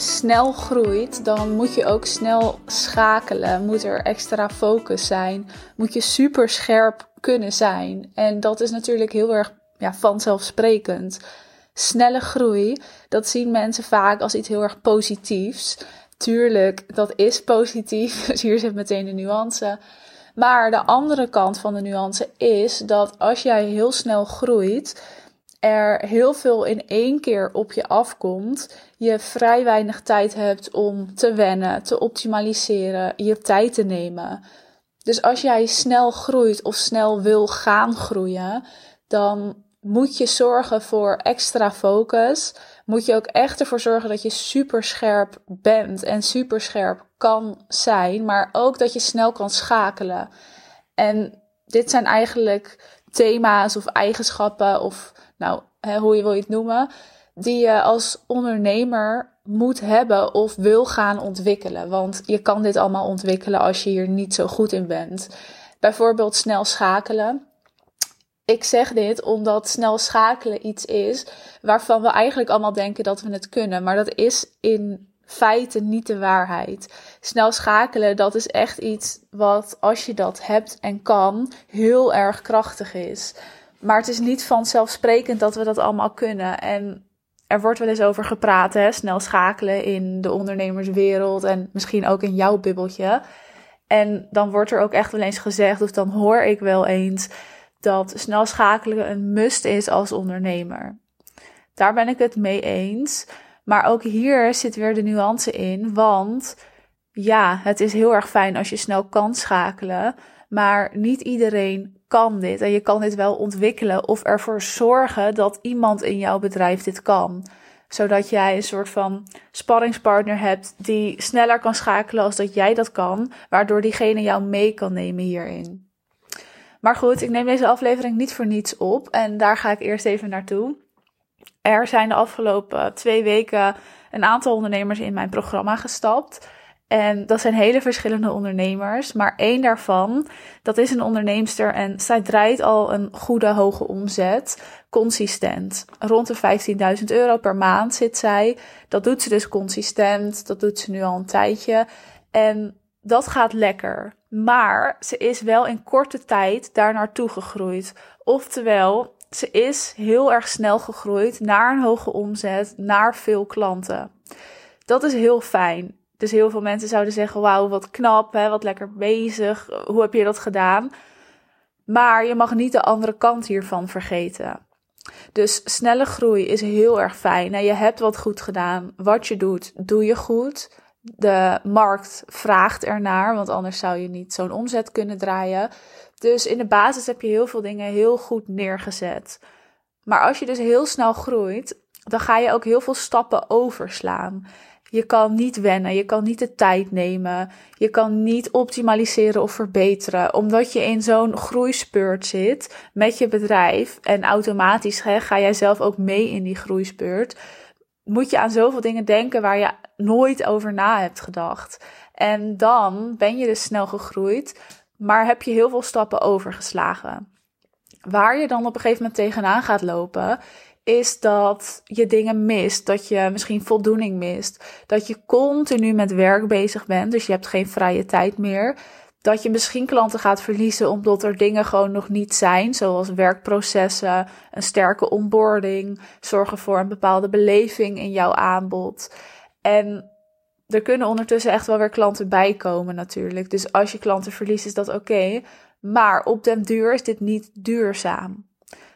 Snel groeit, dan moet je ook snel schakelen. Moet er extra focus zijn. Moet je super scherp kunnen zijn. En dat is natuurlijk heel erg ja, vanzelfsprekend. Snelle groei, dat zien mensen vaak als iets heel erg positiefs. Tuurlijk, dat is positief. Dus hier zit meteen de nuance. Maar de andere kant van de nuance is dat als jij heel snel groeit, er heel veel in één keer op je afkomt, je vrij weinig tijd hebt om te wennen, te optimaliseren, je tijd te nemen. Dus als jij snel groeit of snel wil gaan groeien, dan moet je zorgen voor extra focus. Moet je ook echt ervoor zorgen dat je super scherp bent en super scherp kan zijn, maar ook dat je snel kan schakelen. En dit zijn eigenlijk thema's of eigenschappen of nou, hè, hoe je wil je het noemen, die je als ondernemer moet hebben of wil gaan ontwikkelen. Want je kan dit allemaal ontwikkelen als je hier niet zo goed in bent. Bijvoorbeeld snel schakelen. Ik zeg dit omdat snel schakelen iets is waarvan we eigenlijk allemaal denken dat we het kunnen. Maar dat is in feite niet de waarheid. Snel schakelen, dat is echt iets wat als je dat hebt en kan, heel erg krachtig is. Maar het is niet vanzelfsprekend dat we dat allemaal kunnen. En er wordt wel eens over gepraat, hè? snel schakelen in de ondernemerswereld en misschien ook in jouw bubbeltje. En dan wordt er ook echt wel eens gezegd, of dan hoor ik wel eens, dat snel schakelen een must is als ondernemer. Daar ben ik het mee eens. Maar ook hier zit weer de nuance in, want ja, het is heel erg fijn als je snel kan schakelen, maar niet iedereen kan dit. En je kan dit wel ontwikkelen of ervoor zorgen dat iemand in jouw bedrijf dit kan. Zodat jij een soort van sparringspartner hebt die sneller kan schakelen als dat jij dat kan, waardoor diegene jou mee kan nemen hierin. Maar goed, ik neem deze aflevering niet voor niets op en daar ga ik eerst even naartoe. Er zijn de afgelopen twee weken een aantal ondernemers in mijn programma gestapt. En dat zijn hele verschillende ondernemers. Maar één daarvan, dat is een onderneemster en zij draait al een goede hoge omzet. Consistent. Rond de 15.000 euro per maand zit zij. Dat doet ze dus consistent. Dat doet ze nu al een tijdje. En dat gaat lekker. Maar ze is wel in korte tijd daar naartoe gegroeid. Oftewel, ze is heel erg snel gegroeid naar een hoge omzet, naar veel klanten. Dat is heel fijn. Dus heel veel mensen zouden zeggen: Wauw, wat knap, hè, wat lekker bezig. Hoe heb je dat gedaan? Maar je mag niet de andere kant hiervan vergeten. Dus snelle groei is heel erg fijn. Je hebt wat goed gedaan. Wat je doet, doe je goed. De markt vraagt ernaar, want anders zou je niet zo'n omzet kunnen draaien. Dus in de basis heb je heel veel dingen heel goed neergezet. Maar als je dus heel snel groeit, dan ga je ook heel veel stappen overslaan. Je kan niet wennen, je kan niet de tijd nemen, je kan niet optimaliseren of verbeteren, omdat je in zo'n groeispeurt zit met je bedrijf en automatisch hè, ga jij zelf ook mee in die groeispeurt. Moet je aan zoveel dingen denken waar je nooit over na hebt gedacht. En dan ben je dus snel gegroeid, maar heb je heel veel stappen overgeslagen. Waar je dan op een gegeven moment tegenaan gaat lopen, is dat je dingen mist. Dat je misschien voldoening mist. Dat je continu met werk bezig bent, dus je hebt geen vrije tijd meer. Dat je misschien klanten gaat verliezen omdat er dingen gewoon nog niet zijn, zoals werkprocessen, een sterke onboarding, zorgen voor een bepaalde beleving in jouw aanbod. En er kunnen ondertussen echt wel weer klanten bij komen natuurlijk. Dus als je klanten verliest is dat oké. Maar op den duur is dit niet duurzaam.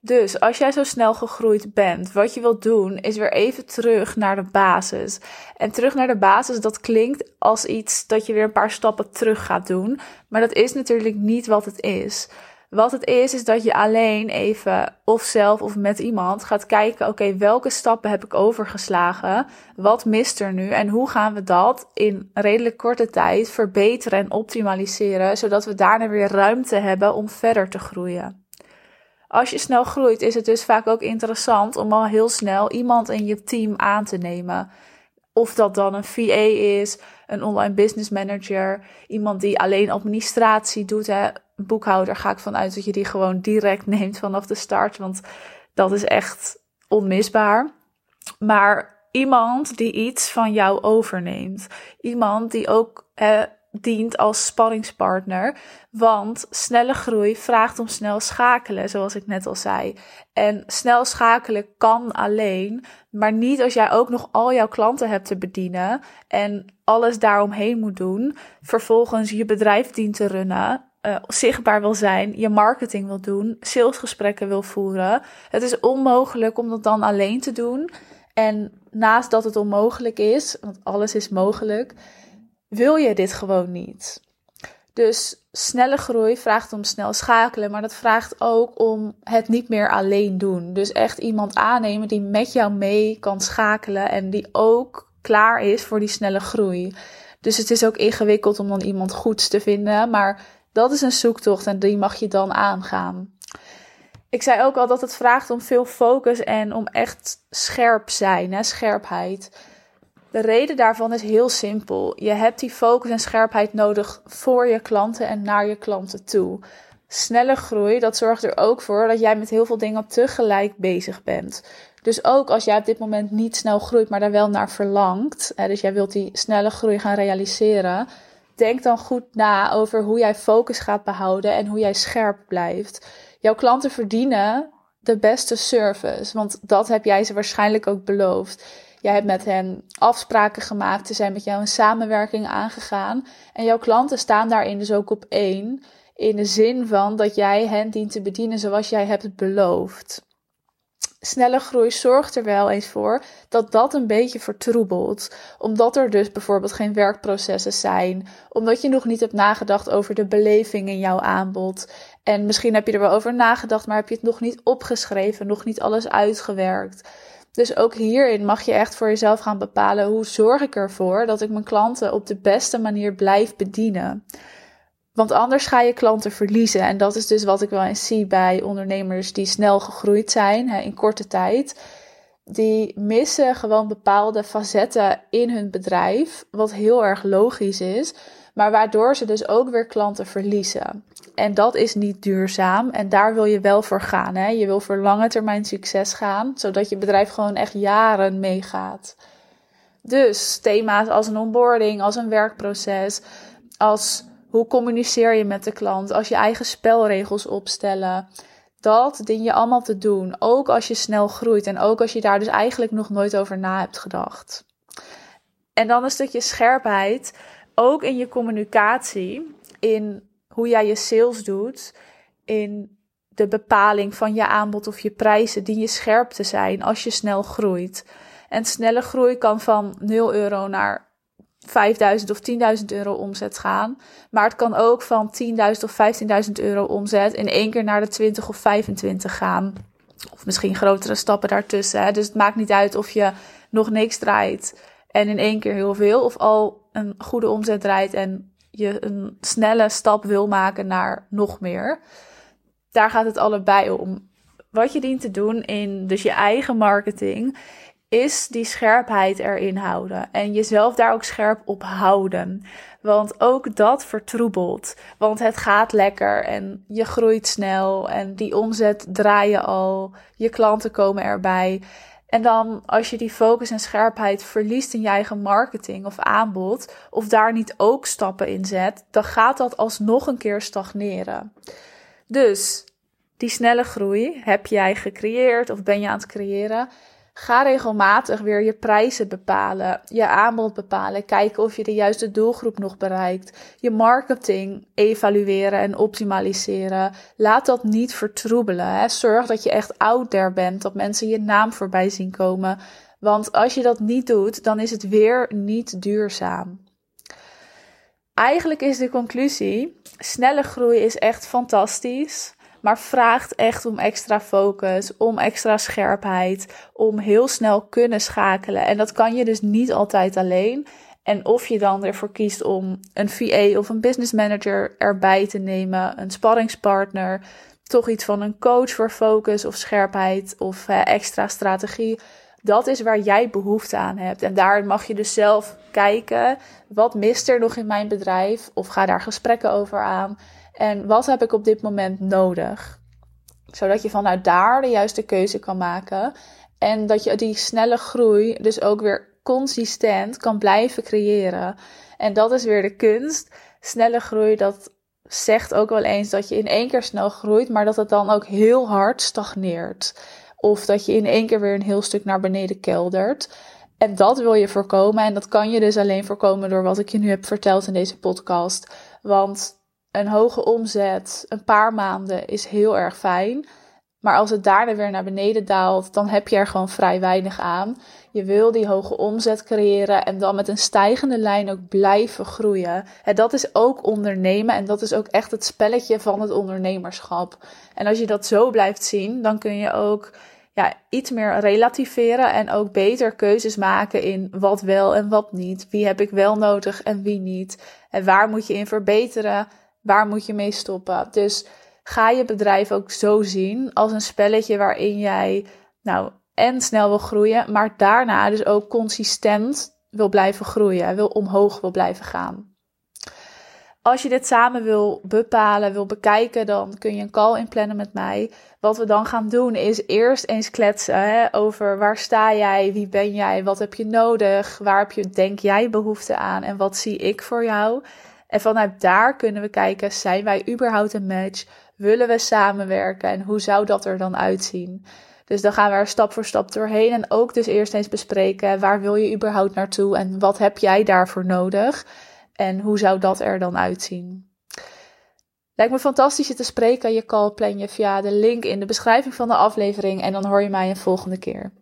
Dus als jij zo snel gegroeid bent, wat je wilt doen, is weer even terug naar de basis. En terug naar de basis, dat klinkt als iets dat je weer een paar stappen terug gaat doen. Maar dat is natuurlijk niet wat het is. Wat het is, is dat je alleen even, of zelf of met iemand, gaat kijken: oké, welke stappen heb ik overgeslagen? Wat mist er nu? En hoe gaan we dat in redelijk korte tijd verbeteren en optimaliseren, zodat we daarna weer ruimte hebben om verder te groeien? Als je snel groeit, is het dus vaak ook interessant om al heel snel iemand in je team aan te nemen. Of dat dan een VA is, een online business manager, iemand die alleen administratie doet. Hè. Boekhouder ga ik vanuit dat je die gewoon direct neemt vanaf de start, want dat is echt onmisbaar. Maar iemand die iets van jou overneemt. Iemand die ook eh, dient als spanningspartner. Want snelle groei vraagt om snel schakelen, zoals ik net al zei. En snel schakelen kan alleen, maar niet als jij ook nog al jouw klanten hebt te bedienen en alles daaromheen moet doen. Vervolgens je bedrijf dient te runnen. Uh, zichtbaar wil zijn, je marketing wil doen, salesgesprekken wil voeren. Het is onmogelijk om dat dan alleen te doen. En naast dat het onmogelijk is, want alles is mogelijk, wil je dit gewoon niet. Dus snelle groei vraagt om snel schakelen, maar dat vraagt ook om het niet meer alleen doen. Dus echt iemand aannemen die met jou mee kan schakelen en die ook klaar is voor die snelle groei. Dus het is ook ingewikkeld om dan iemand goeds te vinden, maar dat is een zoektocht en die mag je dan aangaan. Ik zei ook al dat het vraagt om veel focus en om echt scherp zijn, hè, scherpheid. De reden daarvan is heel simpel. Je hebt die focus en scherpheid nodig voor je klanten en naar je klanten toe. Snelle groei, dat zorgt er ook voor dat jij met heel veel dingen tegelijk bezig bent. Dus ook als jij op dit moment niet snel groeit, maar daar wel naar verlangt, hè, dus jij wilt die snelle groei gaan realiseren, denk dan goed na over hoe jij focus gaat behouden en hoe jij scherp blijft. Jouw klanten verdienen de beste service, want dat heb jij ze waarschijnlijk ook beloofd. Jij hebt met hen afspraken gemaakt. Ze zijn met jou een samenwerking aangegaan. En jouw klanten staan daarin dus ook op één. In de zin van dat jij hen dient te bedienen zoals jij hebt beloofd. Snelle groei zorgt er wel eens voor dat dat een beetje vertroebelt. Omdat er dus bijvoorbeeld geen werkprocessen zijn. Omdat je nog niet hebt nagedacht over de beleving in jouw aanbod. En misschien heb je er wel over nagedacht, maar heb je het nog niet opgeschreven, nog niet alles uitgewerkt. Dus ook hierin mag je echt voor jezelf gaan bepalen hoe zorg ik ervoor dat ik mijn klanten op de beste manier blijf bedienen. Want anders ga je klanten verliezen. En dat is dus wat ik wel eens zie bij ondernemers die snel gegroeid zijn hè, in korte tijd. Die missen gewoon bepaalde facetten in hun bedrijf, wat heel erg logisch is, maar waardoor ze dus ook weer klanten verliezen. En dat is niet duurzaam. En daar wil je wel voor gaan. Hè? Je wil voor lange termijn succes gaan, zodat je bedrijf gewoon echt jaren meegaat. Dus thema's als een onboarding, als een werkproces, als hoe communiceer je met de klant, als je eigen spelregels opstellen. Dat dien je allemaal te doen, ook als je snel groeit en ook als je daar dus eigenlijk nog nooit over na hebt gedacht. En dan een stukje scherpheid, ook in je communicatie, in hoe jij je sales doet, in de bepaling van je aanbod of je prijzen, die je scherp te zijn als je snel groeit. En snelle groei kan van 0 euro naar 5000 of 10.000 euro omzet gaan. Maar het kan ook van 10.000 of 15.000 euro omzet in één keer naar de 20 of 25 gaan. Of misschien grotere stappen daartussen. Hè. Dus het maakt niet uit of je nog niks draait en in één keer heel veel. Of al een goede omzet draait en je een snelle stap wil maken naar nog meer. Daar gaat het allebei om. Wat je dient te doen in dus je eigen marketing is die scherpheid erin houden en jezelf daar ook scherp op houden. Want ook dat vertroebelt. Want het gaat lekker en je groeit snel en die omzet draai je al. Je klanten komen erbij. En dan als je die focus en scherpheid verliest in je eigen marketing of aanbod, of daar niet ook stappen in zet, dan gaat dat alsnog een keer stagneren. Dus die snelle groei heb jij gecreëerd of ben je aan het creëren. Ga regelmatig weer je prijzen bepalen, je aanbod bepalen, kijken of je de juiste doelgroep nog bereikt, je marketing evalueren en optimaliseren. Laat dat niet vertroebelen. Hè. Zorg dat je echt out there bent, dat mensen je naam voorbij zien komen. Want als je dat niet doet, dan is het weer niet duurzaam. Eigenlijk is de conclusie: snelle groei is echt fantastisch maar vraagt echt om extra focus, om extra scherpheid, om heel snel kunnen schakelen. En dat kan je dus niet altijd alleen. En of je dan ervoor kiest om een VA of een business manager erbij te nemen, een sparringspartner, toch iets van een coach voor focus of scherpheid of extra strategie. Dat is waar jij behoefte aan hebt. En daar mag je dus zelf kijken, wat mist er nog in mijn bedrijf? Of ga daar gesprekken over aan. En wat heb ik op dit moment nodig? Zodat je vanuit daar de juiste keuze kan maken. En dat je die snelle groei dus ook weer consistent kan blijven creëren. En dat is weer de kunst. Snelle groei, dat zegt ook wel eens dat je in één keer snel groeit, maar dat het dan ook heel hard stagneert. Of dat je in één keer weer een heel stuk naar beneden keldert. En dat wil je voorkomen. En dat kan je dus alleen voorkomen door wat ik je nu heb verteld in deze podcast. Want een hoge omzet, een paar maanden, is heel erg fijn. Maar als het daarna weer naar beneden daalt, dan heb je er gewoon vrij weinig aan. Je wil die hoge omzet creëren en dan met een stijgende lijn ook blijven groeien. En dat is ook ondernemen en dat is ook echt het spelletje van het ondernemerschap. En als je dat zo blijft zien, dan kun je ook ja, iets meer relativeren en ook beter keuzes maken in wat wel en wat niet. Wie heb ik wel nodig en wie niet. En waar moet je in verbeteren, waar moet je mee stoppen. Dus ga je bedrijf ook zo zien als een spelletje waarin jij nou en snel wil groeien, maar daarna dus ook consistent wil blijven groeien, wil omhoog wil blijven gaan. Als je dit samen wil bepalen, wil bekijken, dan kun je een call inplannen met mij. Wat we dan gaan doen is eerst eens kletsen hè, over waar sta jij, wie ben jij, wat heb je nodig, waar heb je, denk jij behoefte aan en wat zie ik voor jou. En vanuit daar kunnen we kijken, zijn wij überhaupt een match? Willen we samenwerken en hoe zou dat er dan uitzien? Dus dan gaan we er stap voor stap doorheen en ook dus eerst eens bespreken waar wil je überhaupt naartoe en wat heb jij daarvoor nodig en hoe zou dat er dan uitzien. Lijkt me fantastisch je te spreken. Je call plan je via de link in de beschrijving van de aflevering en dan hoor je mij een volgende keer.